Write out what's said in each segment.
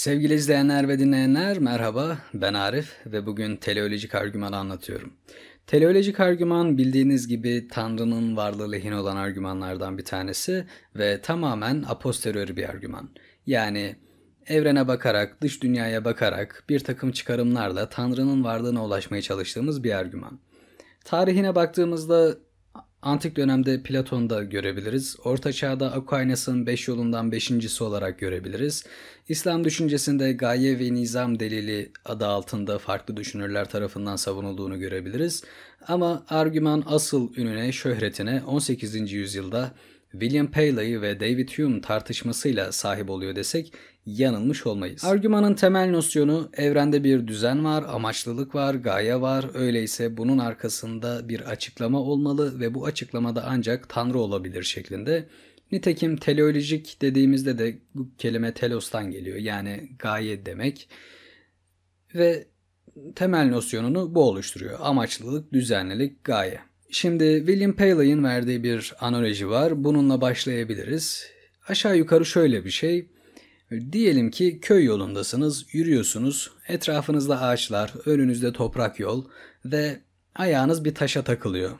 Sevgili izleyenler ve dinleyenler merhaba ben Arif ve bugün teleolojik argümanı anlatıyorum. Teleolojik argüman bildiğiniz gibi Tanrı'nın varlığı lehine olan argümanlardan bir tanesi ve tamamen a posteriori bir argüman. Yani evrene bakarak, dış dünyaya bakarak bir takım çıkarımlarla Tanrı'nın varlığına ulaşmaya çalıştığımız bir argüman. Tarihine baktığımızda Antik dönemde Platon'da görebiliriz. Orta Çağ'da Aquinas'ın beş yolundan beşincisi olarak görebiliriz. İslam düşüncesinde gaye ve nizam delili adı altında farklı düşünürler tarafından savunulduğunu görebiliriz. Ama argüman asıl ününe, şöhretine 18. yüzyılda William Paley ve David Hume tartışmasıyla sahip oluyor desek yanılmış olmayız. Argümanın temel nosyonu evrende bir düzen var, amaçlılık var, gaye var. Öyleyse bunun arkasında bir açıklama olmalı ve bu açıklamada ancak Tanrı olabilir şeklinde. Nitekim teleolojik dediğimizde de bu kelime telos'tan geliyor. Yani gaye demek. Ve temel nosyonunu bu oluşturuyor. Amaçlılık, düzenlilik, gaye. Şimdi William Paley'in verdiği bir analoji var. Bununla başlayabiliriz. Aşağı yukarı şöyle bir şey. Diyelim ki köy yolundasınız, yürüyorsunuz. Etrafınızda ağaçlar, önünüzde toprak yol ve ayağınız bir taşa takılıyor.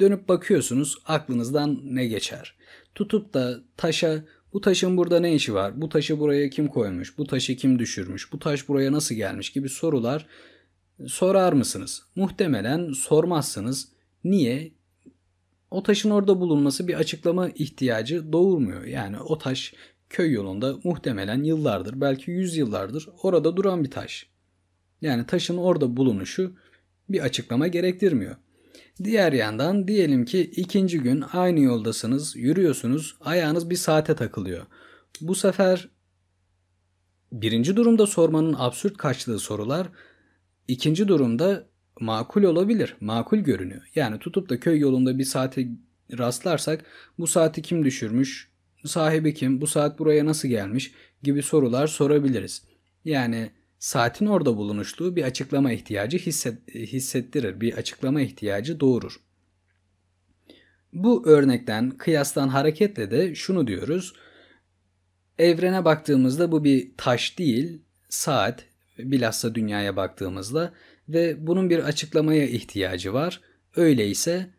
Dönüp bakıyorsunuz, aklınızdan ne geçer? Tutup da taşa bu taşın burada ne işi var? Bu taşı buraya kim koymuş? Bu taşı kim düşürmüş? Bu taş buraya nasıl gelmiş gibi sorular sorar mısınız? Muhtemelen sormazsınız. Niye? O taşın orada bulunması bir açıklama ihtiyacı doğurmuyor. Yani o taş köy yolunda muhtemelen yıllardır, belki yüz yıllardır orada duran bir taş. Yani taşın orada bulunuşu bir açıklama gerektirmiyor. Diğer yandan diyelim ki ikinci gün aynı yoldasınız, yürüyorsunuz, ayağınız bir saate takılıyor. Bu sefer birinci durumda sormanın absürt kaçtığı sorular, ikinci durumda makul olabilir, makul görünüyor. Yani tutup da köy yolunda bir saate rastlarsak bu saati kim düşürmüş, sahibi kim, bu saat buraya nasıl gelmiş gibi sorular sorabiliriz. Yani saatin orada bulunuşluğu bir açıklama ihtiyacı hisset, hissettirir, bir açıklama ihtiyacı doğurur. Bu örnekten, kıyastan hareketle de şunu diyoruz. Evrene baktığımızda bu bir taş değil, saat, bilhassa dünyaya baktığımızda ve bunun bir açıklamaya ihtiyacı var. Öyleyse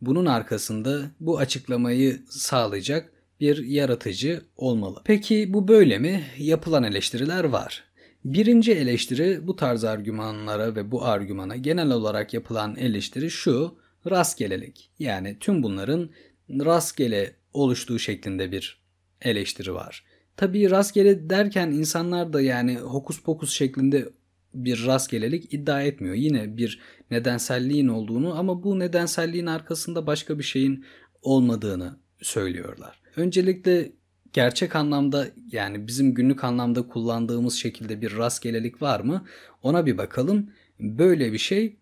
bunun arkasında bu açıklamayı sağlayacak bir yaratıcı olmalı. Peki bu böyle mi? Yapılan eleştiriler var. Birinci eleştiri bu tarz argümanlara ve bu argümana genel olarak yapılan eleştiri şu rastgelelik. Yani tüm bunların rastgele oluştuğu şeklinde bir eleştiri var. Tabii rastgele derken insanlar da yani hokus pokus şeklinde bir rastgelelik iddia etmiyor. Yine bir nedenselliğin olduğunu ama bu nedenselliğin arkasında başka bir şeyin olmadığını söylüyorlar. Öncelikle gerçek anlamda yani bizim günlük anlamda kullandığımız şekilde bir rastgelelik var mı? Ona bir bakalım. Böyle bir şey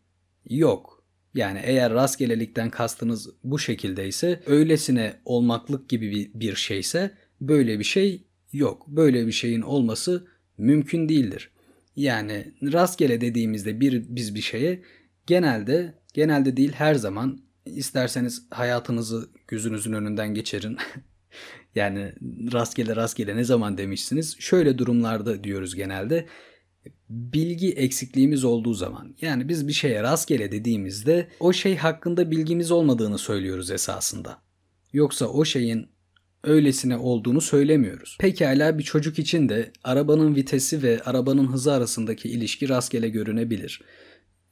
yok. Yani eğer rastgelelikten kastınız bu şekildeyse, öylesine olmaklık gibi bir, şeyse böyle bir şey yok. Böyle bir şeyin olması mümkün değildir. Yani rastgele dediğimizde bir biz bir şeye genelde genelde değil her zaman isterseniz hayatınızı gözünüzün önünden geçirin. yani rastgele rastgele ne zaman demişsiniz? Şöyle durumlarda diyoruz genelde. Bilgi eksikliğimiz olduğu zaman. Yani biz bir şeye rastgele dediğimizde o şey hakkında bilgimiz olmadığını söylüyoruz esasında. Yoksa o şeyin öylesine olduğunu söylemiyoruz. Pekala bir çocuk için de arabanın vitesi ve arabanın hızı arasındaki ilişki rastgele görünebilir.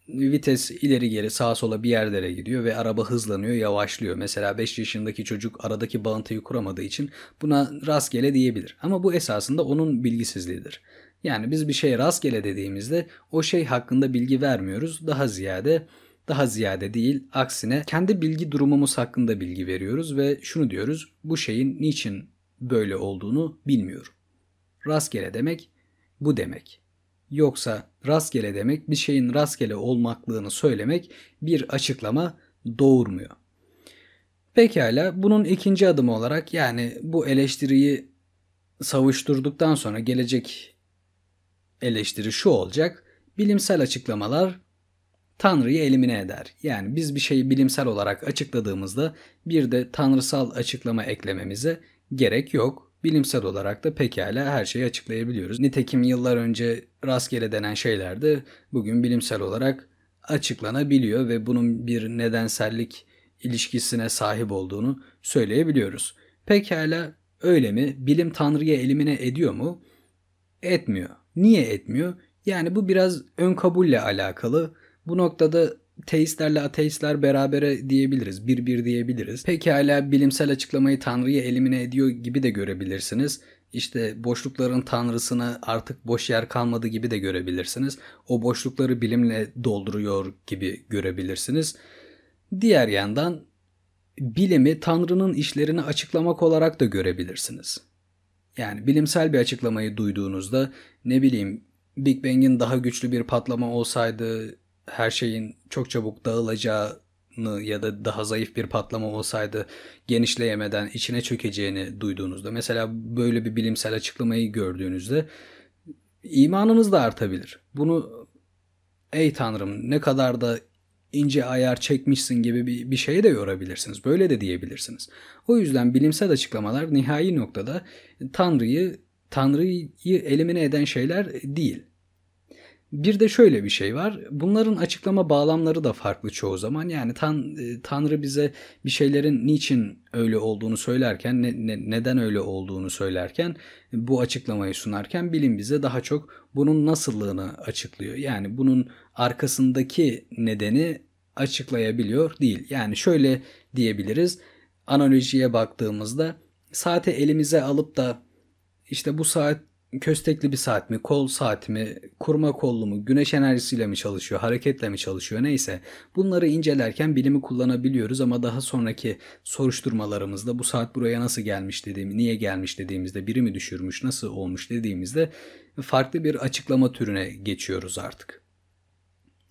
Vites ileri geri sağa sola bir yerlere gidiyor ve araba hızlanıyor, yavaşlıyor. Mesela 5 yaşındaki çocuk aradaki bağıntıyı kuramadığı için buna rastgele diyebilir. Ama bu esasında onun bilgisizliğidir. Yani biz bir şeye rastgele dediğimizde o şey hakkında bilgi vermiyoruz. Daha ziyade daha ziyade değil, aksine kendi bilgi durumumuz hakkında bilgi veriyoruz ve şunu diyoruz, bu şeyin niçin böyle olduğunu bilmiyorum. Rastgele demek bu demek. Yoksa rastgele demek bir şeyin rastgele olmaklığını söylemek bir açıklama doğurmuyor. Pekala bunun ikinci adımı olarak yani bu eleştiriyi savuşturduktan sonra gelecek eleştiri şu olacak. Bilimsel açıklamalar Tanrı'yı elimine eder. Yani biz bir şeyi bilimsel olarak açıkladığımızda bir de tanrısal açıklama eklememize gerek yok. bilimsel olarak da pekala her şeyi açıklayabiliyoruz. Nitekim yıllar önce rastgele denen şeyler de bugün bilimsel olarak açıklanabiliyor ve bunun bir nedensellik ilişkisine sahip olduğunu söyleyebiliyoruz. Pekala öyle mi? Bilim Tanrı'ya elimine ediyor mu? Etmiyor. Niye etmiyor? Yani bu biraz ön kabulle alakalı. Bu noktada teistlerle ateistler berabere diyebiliriz. Bir bir diyebiliriz. Pekala bilimsel açıklamayı Tanrı'ya elimine ediyor gibi de görebilirsiniz. İşte boşlukların tanrısını artık boş yer kalmadı gibi de görebilirsiniz. O boşlukları bilimle dolduruyor gibi görebilirsiniz. Diğer yandan bilimi Tanrı'nın işlerini açıklamak olarak da görebilirsiniz. Yani bilimsel bir açıklamayı duyduğunuzda ne bileyim Big Bang'in daha güçlü bir patlama olsaydı her şeyin çok çabuk dağılacağını ya da daha zayıf bir patlama olsaydı genişleyemeden içine çökeceğini duyduğunuzda mesela böyle bir bilimsel açıklamayı gördüğünüzde imanınız da artabilir. Bunu ey tanrım ne kadar da ince ayar çekmişsin gibi bir, bir şeye de yorabilirsiniz. Böyle de diyebilirsiniz. O yüzden bilimsel açıklamalar nihai noktada Tanrı'yı Tanrı'yı elimine eden şeyler değil. Bir de şöyle bir şey var. Bunların açıklama bağlamları da farklı çoğu zaman. Yani tan e, Tanrı bize bir şeylerin niçin öyle olduğunu söylerken, ne, ne, neden öyle olduğunu söylerken, bu açıklamayı sunarken bilim bize daha çok bunun nasıllığını açıklıyor. Yani bunun arkasındaki nedeni açıklayabiliyor değil. Yani şöyle diyebiliriz. Analojiye baktığımızda saate elimize alıp da işte bu saat köstekli bir saat mi, kol saat mi, kurma kollu mu, güneş enerjisiyle mi çalışıyor, hareketle mi çalışıyor neyse bunları incelerken bilimi kullanabiliyoruz ama daha sonraki soruşturmalarımızda bu saat buraya nasıl gelmiş dediğim, niye gelmiş dediğimizde, biri mi düşürmüş, nasıl olmuş dediğimizde farklı bir açıklama türüne geçiyoruz artık.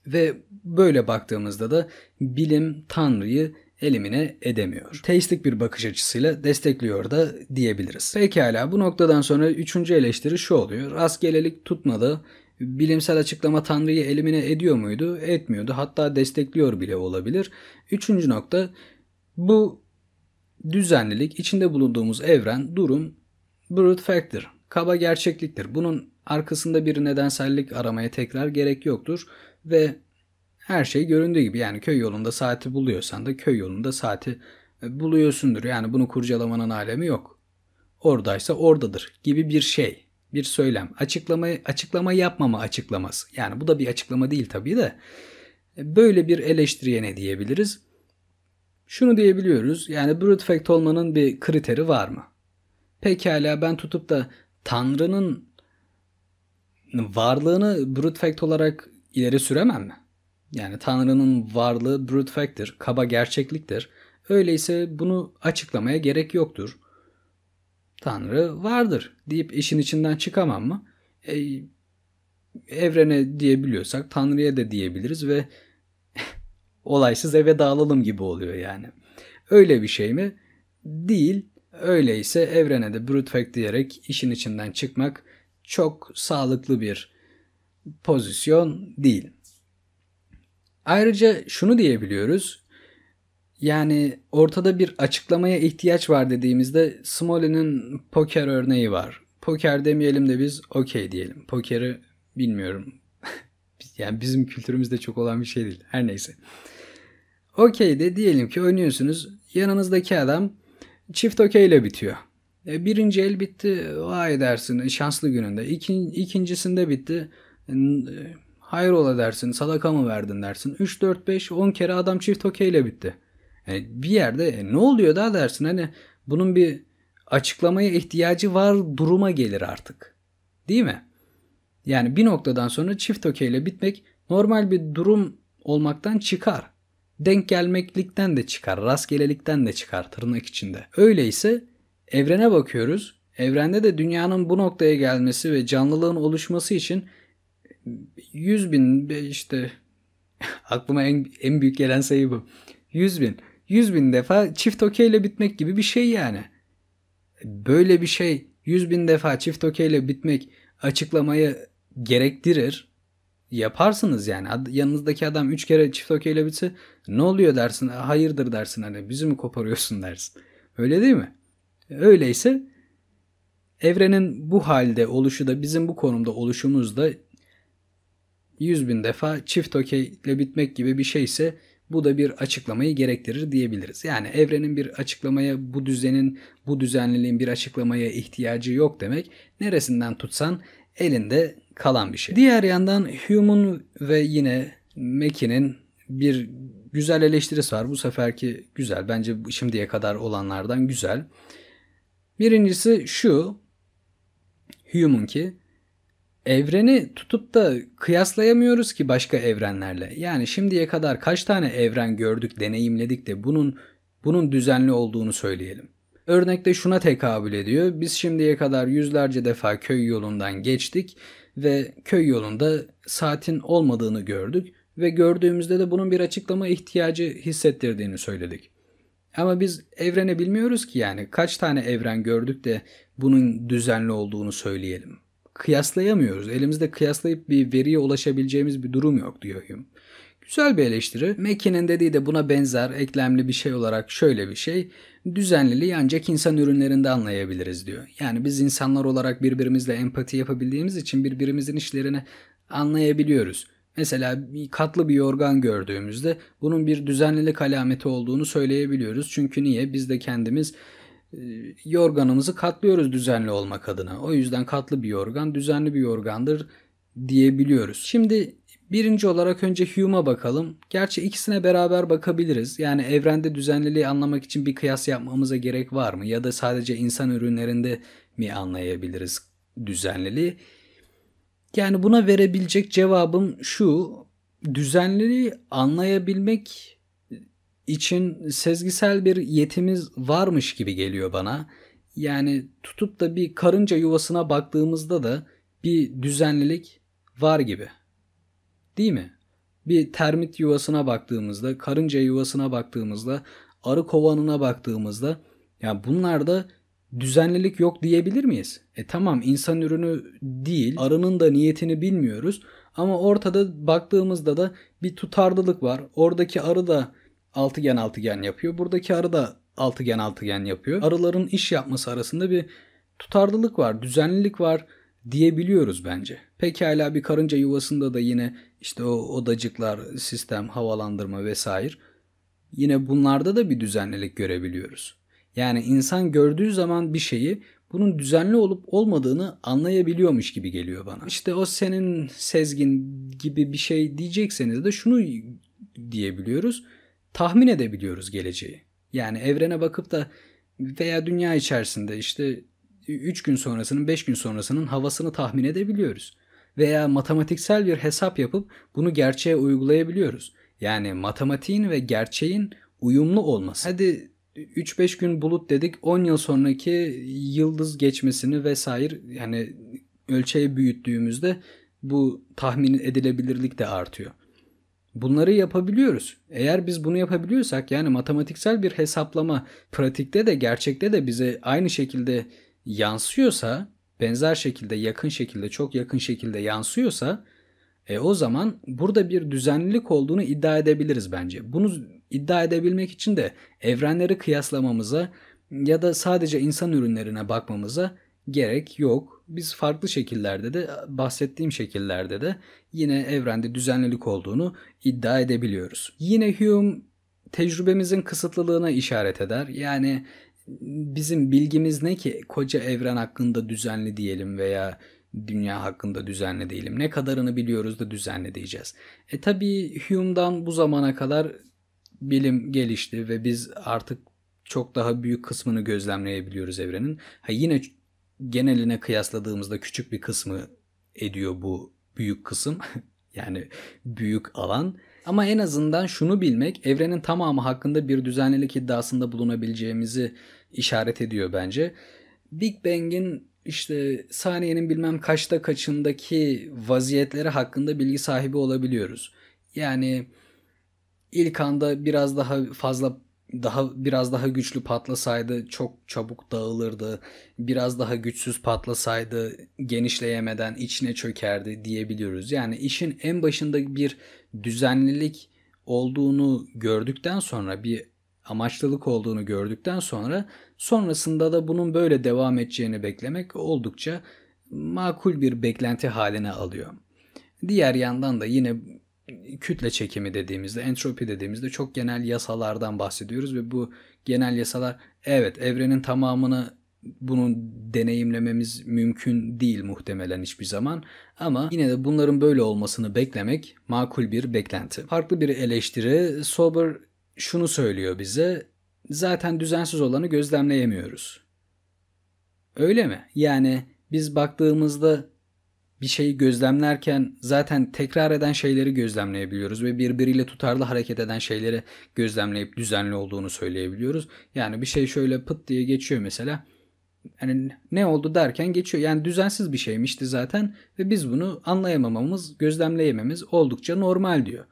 Ve böyle baktığımızda da bilim Tanrı'yı elimine edemiyor. Teistik bir bakış açısıyla destekliyor da diyebiliriz. Pekala bu noktadan sonra üçüncü eleştiri şu oluyor. Rastgelelik tutmadı. Bilimsel açıklama Tanrı'yı elimine ediyor muydu? Etmiyordu. Hatta destekliyor bile olabilir. Üçüncü nokta bu düzenlilik, içinde bulunduğumuz evren, durum brute factor, kaba gerçekliktir. Bunun arkasında bir nedensellik aramaya tekrar gerek yoktur ve her şey göründüğü gibi yani köy yolunda saati buluyorsan da köy yolunda saati e, buluyorsundur. Yani bunu kurcalamanın alemi yok. Oradaysa oradadır gibi bir şey. Bir söylem. Açıklama, açıklama yapmama açıklaması. Yani bu da bir açıklama değil tabii de. E, böyle bir eleştiriye ne diyebiliriz? Şunu diyebiliyoruz. Yani brute fact olmanın bir kriteri var mı? Pekala ben tutup da Tanrı'nın varlığını brute fact olarak ileri süremem mi? Yani Tanrı'nın varlığı brute fact'tir, kaba gerçekliktir. Öyleyse bunu açıklamaya gerek yoktur. Tanrı vardır deyip işin içinden çıkamam mı? E, evrene diyebiliyorsak Tanrı'ya da diyebiliriz ve olaysız eve dağılalım gibi oluyor yani. Öyle bir şey mi? Değil. Öyleyse evrene de brute fact diyerek işin içinden çıkmak çok sağlıklı bir pozisyon değil. Ayrıca şunu diyebiliyoruz. Yani ortada bir açıklamaya ihtiyaç var dediğimizde Smoley'nin poker örneği var. Poker demeyelim de biz okey diyelim. Pokeri bilmiyorum. yani bizim kültürümüzde çok olan bir şey değil. Her neyse. Okey de diyelim ki oynuyorsunuz. Yanınızdaki adam çift okey ile bitiyor. E, birinci el bitti. Vay dersin şanslı gününde. İkin, ikincisinde bitti. E, Hayrola dersin sadaka mı verdin dersin. 3, 4, 5, 10 kere adam çift okeyle bitti. Yani bir yerde e, ne oluyor da dersin hani bunun bir açıklamaya ihtiyacı var duruma gelir artık. Değil mi? Yani bir noktadan sonra çift okeyle bitmek normal bir durum olmaktan çıkar. Denk gelmeklikten de çıkar, rastgelelikten de çıkar tırnak içinde. Öyleyse evrene bakıyoruz. Evrende de dünyanın bu noktaya gelmesi ve canlılığın oluşması için 100 bin işte aklıma en, en büyük gelen sayı bu. 100 bin. 100 bin defa çift okeyle bitmek gibi bir şey yani. Böyle bir şey 100 bin defa çift okeyle bitmek açıklamayı gerektirir. Yaparsınız yani. Yanınızdaki adam 3 kere çift okeyle bitse ne oluyor dersin. Hayırdır dersin hani bizi mi koparıyorsun dersin. Öyle değil mi? Öyleyse Evrenin bu halde oluşu da bizim bu konumda oluşumuz da 100 bin defa çift okeyle bitmek gibi bir şeyse bu da bir açıklamayı gerektirir diyebiliriz. Yani evrenin bir açıklamaya, bu düzenin, bu düzenliliğin bir açıklamaya ihtiyacı yok demek. Neresinden tutsan elinde kalan bir şey. Diğer yandan Hume'un ve yine Mackie'nin bir güzel eleştirisi var. Bu seferki güzel. Bence şimdiye kadar olanlardan güzel. Birincisi şu. Hume'un ki evreni tutup da kıyaslayamıyoruz ki başka evrenlerle. Yani şimdiye kadar kaç tane evren gördük, deneyimledik de bunun bunun düzenli olduğunu söyleyelim. Örnekte şuna tekabül ediyor. Biz şimdiye kadar yüzlerce defa köy yolundan geçtik ve köy yolunda saatin olmadığını gördük ve gördüğümüzde de bunun bir açıklama ihtiyacı hissettirdiğini söyledik. Ama biz evreni bilmiyoruz ki yani kaç tane evren gördük de bunun düzenli olduğunu söyleyelim kıyaslayamıyoruz. Elimizde kıyaslayıp bir veriye ulaşabileceğimiz bir durum yok diyor Hume. Güzel bir eleştiri. Mackie'nin dediği de buna benzer eklemli bir şey olarak şöyle bir şey. Düzenliliği ancak insan ürünlerinde anlayabiliriz diyor. Yani biz insanlar olarak birbirimizle empati yapabildiğimiz için birbirimizin işlerini anlayabiliyoruz. Mesela bir katlı bir yorgan gördüğümüzde bunun bir düzenlilik alameti olduğunu söyleyebiliyoruz. Çünkü niye? Biz de kendimiz yorganımızı katlıyoruz düzenli olmak adına. O yüzden katlı bir yorgan düzenli bir yorgandır diyebiliyoruz. Şimdi birinci olarak önce Hume'a bakalım. Gerçi ikisine beraber bakabiliriz. Yani evrende düzenliliği anlamak için bir kıyas yapmamıza gerek var mı? Ya da sadece insan ürünlerinde mi anlayabiliriz düzenliliği? Yani buna verebilecek cevabım şu. Düzenliliği anlayabilmek için sezgisel bir yetimiz varmış gibi geliyor bana. Yani tutup da bir karınca yuvasına baktığımızda da bir düzenlilik var gibi. Değil mi? Bir termit yuvasına baktığımızda, karınca yuvasına baktığımızda, arı kovanına baktığımızda ya bunlarda düzenlilik yok diyebilir miyiz? E tamam insan ürünü değil, arının da niyetini bilmiyoruz ama ortada baktığımızda da bir tutarlılık var. Oradaki arı da altıgen altıgen yapıyor. Buradaki arı da altıgen altıgen yapıyor. Arıların iş yapması arasında bir tutarlılık var, düzenlilik var diyebiliyoruz bence. Pekala bir karınca yuvasında da yine işte o odacıklar, sistem, havalandırma vesaire. Yine bunlarda da bir düzenlilik görebiliyoruz. Yani insan gördüğü zaman bir şeyi bunun düzenli olup olmadığını anlayabiliyormuş gibi geliyor bana. İşte o senin sezgin gibi bir şey diyecekseniz de şunu diyebiliyoruz tahmin edebiliyoruz geleceği. Yani evrene bakıp da veya dünya içerisinde işte 3 gün sonrasının 5 gün sonrasının havasını tahmin edebiliyoruz. Veya matematiksel bir hesap yapıp bunu gerçeğe uygulayabiliyoruz. Yani matematiğin ve gerçeğin uyumlu olması. Hadi 3-5 gün bulut dedik 10 yıl sonraki yıldız geçmesini vesaire yani ölçeği büyüttüğümüzde bu tahmin edilebilirlik de artıyor. Bunları yapabiliyoruz. Eğer biz bunu yapabiliyorsak yani matematiksel bir hesaplama pratikte de gerçekte de bize aynı şekilde yansıyorsa, benzer şekilde, yakın şekilde, çok yakın şekilde yansıyorsa e o zaman burada bir düzenlilik olduğunu iddia edebiliriz bence. Bunu iddia edebilmek için de evrenleri kıyaslamamıza ya da sadece insan ürünlerine bakmamıza gerek yok. Biz farklı şekillerde de bahsettiğim şekillerde de yine evrende düzenlilik olduğunu iddia edebiliyoruz. Yine Hume tecrübemizin kısıtlılığına işaret eder. Yani bizim bilgimiz ne ki koca evren hakkında düzenli diyelim veya dünya hakkında düzenli değilim. Ne kadarını biliyoruz da düzenli diyeceğiz. E tabi Hume'dan bu zamana kadar bilim gelişti ve biz artık çok daha büyük kısmını gözlemleyebiliyoruz evrenin. Ha yine geneline kıyasladığımızda küçük bir kısmı ediyor bu büyük kısım. yani büyük alan. Ama en azından şunu bilmek evrenin tamamı hakkında bir düzenlilik iddiasında bulunabileceğimizi işaret ediyor bence. Big Bang'in işte saniyenin bilmem kaçta kaçındaki vaziyetleri hakkında bilgi sahibi olabiliyoruz. Yani ilk anda biraz daha fazla daha biraz daha güçlü patlasaydı çok çabuk dağılırdı. Biraz daha güçsüz patlasaydı genişleyemeden içine çökerdi diyebiliyoruz. Yani işin en başında bir düzenlilik olduğunu gördükten sonra bir amaçlılık olduğunu gördükten sonra sonrasında da bunun böyle devam edeceğini beklemek oldukça makul bir beklenti haline alıyor. Diğer yandan da yine kütle çekimi dediğimizde, entropi dediğimizde çok genel yasalardan bahsediyoruz ve bu genel yasalar evet evrenin tamamını bunu deneyimlememiz mümkün değil muhtemelen hiçbir zaman ama yine de bunların böyle olmasını beklemek makul bir beklenti. Farklı bir eleştiri Sober şunu söylüyor bize zaten düzensiz olanı gözlemleyemiyoruz. Öyle mi? Yani biz baktığımızda bir şeyi gözlemlerken zaten tekrar eden şeyleri gözlemleyebiliyoruz ve birbiriyle tutarlı hareket eden şeyleri gözlemleyip düzenli olduğunu söyleyebiliyoruz. Yani bir şey şöyle pıt diye geçiyor mesela. Hani ne oldu derken geçiyor. Yani düzensiz bir şeymişti zaten ve biz bunu anlayamamamız, gözlemleyememiz oldukça normal diyor.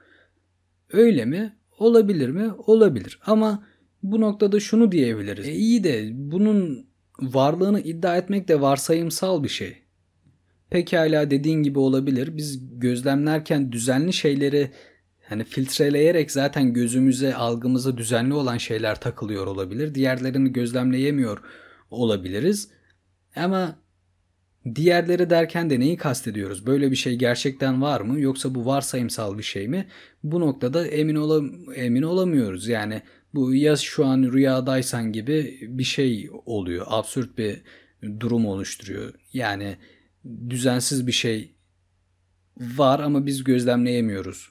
Öyle mi? Olabilir mi? Olabilir. Ama bu noktada şunu diyebiliriz. E iyi de bunun varlığını iddia etmek de varsayımsal bir şey. Pekala dediğin gibi olabilir. Biz gözlemlerken düzenli şeyleri hani filtreleyerek zaten gözümüze, algımıza düzenli olan şeyler takılıyor olabilir. Diğerlerini gözlemleyemiyor olabiliriz. Ama diğerleri derken de neyi kastediyoruz? Böyle bir şey gerçekten var mı yoksa bu varsayımsal bir şey mi? Bu noktada emin olam emin olamıyoruz. Yani bu ya şu an rüyadaysan gibi bir şey oluyor. Absürt bir durum oluşturuyor. Yani düzensiz bir şey var ama biz gözlemleyemiyoruz.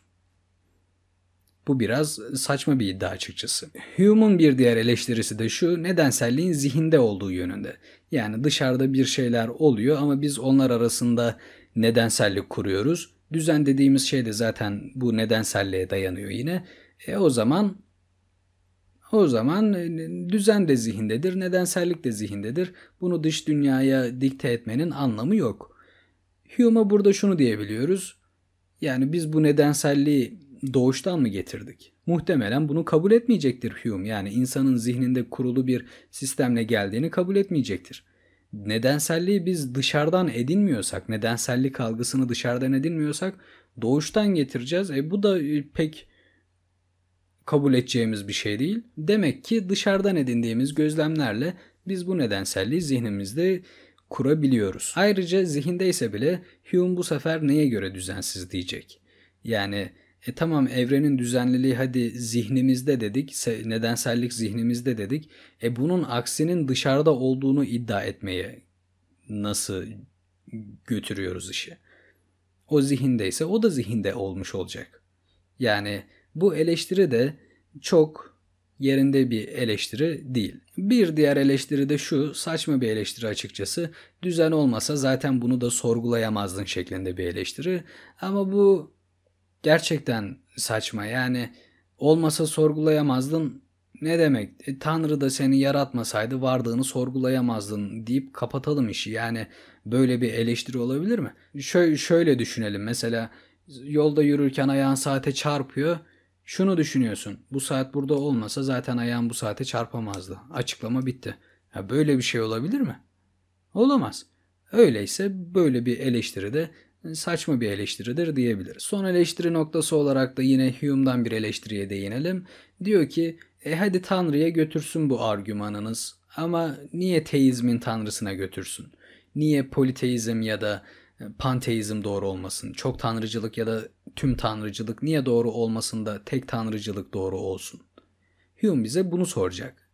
Bu biraz saçma bir iddia açıkçası. Hume'un bir diğer eleştirisi de şu, nedenselliğin zihinde olduğu yönünde. Yani dışarıda bir şeyler oluyor ama biz onlar arasında nedensellik kuruyoruz. Düzen dediğimiz şey de zaten bu nedenselliğe dayanıyor yine. E o zaman o zaman e, düzen de zihindedir, nedensellik de zihindedir. Bunu dış dünyaya dikte etmenin anlamı yok. Hume'a burada şunu diyebiliyoruz. Yani biz bu nedenselliği doğuştan mı getirdik? Muhtemelen bunu kabul etmeyecektir Hume. Yani insanın zihninde kurulu bir sistemle geldiğini kabul etmeyecektir. Nedenselliği biz dışarıdan edinmiyorsak, nedensellik algısını dışarıdan edinmiyorsak doğuştan getireceğiz. E bu da e, pek kabul edeceğimiz bir şey değil. Demek ki dışarıdan edindiğimiz gözlemlerle biz bu nedenselliği zihnimizde kurabiliyoruz. Ayrıca zihindeyse bile Hume bu sefer neye göre düzensiz diyecek. Yani e tamam evrenin düzenliliği hadi zihnimizde dedik, nedensellik zihnimizde dedik. E bunun aksinin dışarıda olduğunu iddia etmeye nasıl götürüyoruz işi? O zihindeyse o da zihinde olmuş olacak. Yani bu eleştiri de çok yerinde bir eleştiri değil. Bir diğer eleştiri de şu, saçma bir eleştiri açıkçası. Düzen olmasa zaten bunu da sorgulayamazdın şeklinde bir eleştiri. Ama bu gerçekten saçma. Yani olmasa sorgulayamazdın ne demek? E, Tanrı da seni yaratmasaydı vardığını sorgulayamazdın deyip kapatalım işi. Yani böyle bir eleştiri olabilir mi? Şöyle, şöyle düşünelim mesela yolda yürürken ayağın saate çarpıyor. Şunu düşünüyorsun. Bu saat burada olmasa zaten ayağın bu saate çarpamazdı. Açıklama bitti. Ya böyle bir şey olabilir mi? Olamaz. Öyleyse böyle bir eleştiri de saçma bir eleştiridir diyebiliriz. Son eleştiri noktası olarak da yine Hume'dan bir eleştiriye değinelim. Diyor ki e hadi Tanrı'ya götürsün bu argümanınız ama niye teizmin tanrısına götürsün? Niye politeizm ya da panteizm doğru olmasın? Çok tanrıcılık ya da tüm tanrıcılık niye doğru olmasın da tek tanrıcılık doğru olsun? Hume bize bunu soracak.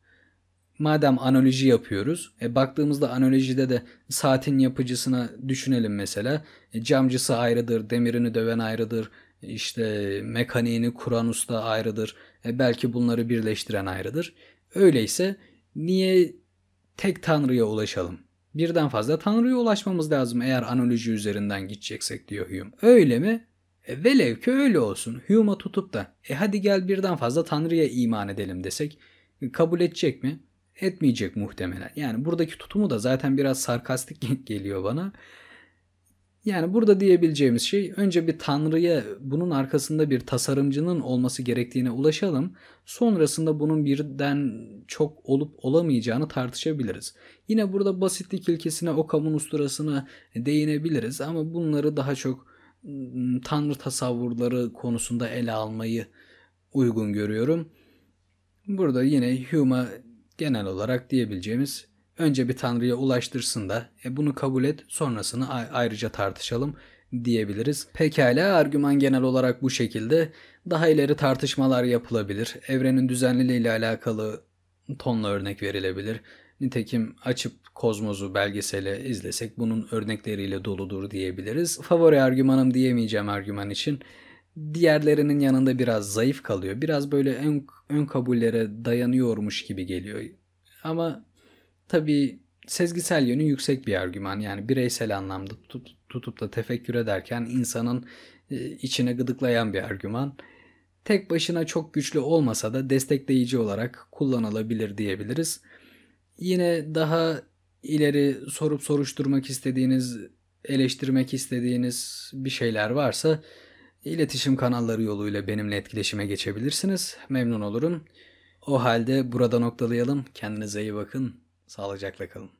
Madem analoji yapıyoruz, e, baktığımızda analojide de saatin yapıcısına düşünelim mesela. E, camcısı ayrıdır, demirini döven ayrıdır, işte mekaniğini kuran usta ayrıdır. E, belki bunları birleştiren ayrıdır. Öyleyse niye tek tanrıya ulaşalım? Birden fazla tanrıya ulaşmamız lazım eğer analoji üzerinden gideceksek diyor Hume. Öyle mi? E, velev ki öyle olsun. Hume'a tutup da e hadi gel birden fazla tanrıya iman edelim desek kabul edecek mi? etmeyecek muhtemelen. Yani buradaki tutumu da zaten biraz sarkastik geliyor bana. Yani burada diyebileceğimiz şey önce bir tanrıya bunun arkasında bir tasarımcının olması gerektiğine ulaşalım. Sonrasında bunun birden çok olup olamayacağını tartışabiliriz. Yine burada basitlik ilkesine, Okam'ın usturasına değinebiliriz ama bunları daha çok ıı, tanrı tasavvurları konusunda ele almayı uygun görüyorum. Burada yine Hume'a genel olarak diyebileceğimiz önce bir tanrıya ulaştırsın da e, bunu kabul et sonrasını ayrıca tartışalım diyebiliriz. Pekala argüman genel olarak bu şekilde. Daha ileri tartışmalar yapılabilir. Evrenin düzenliliği ile alakalı tonla örnek verilebilir. Nitekim açıp Kozmos'u belgesele izlesek bunun örnekleriyle doludur diyebiliriz. Favori argümanım diyemeyeceğim argüman için. Diğerlerinin yanında biraz zayıf kalıyor. Biraz böyle ön, ön kabullere dayanıyormuş gibi geliyor. Ama tabii sezgisel yönü yüksek bir argüman. Yani bireysel anlamda tut, tutup da tefekkür ederken insanın e, içine gıdıklayan bir argüman. Tek başına çok güçlü olmasa da destekleyici olarak kullanılabilir diyebiliriz. Yine daha ileri sorup soruşturmak istediğiniz, eleştirmek istediğiniz bir şeyler varsa iletişim kanalları yoluyla benimle etkileşime geçebilirsiniz. Memnun olurum. O halde burada noktalayalım. Kendinize iyi bakın. Sağlıcakla kalın.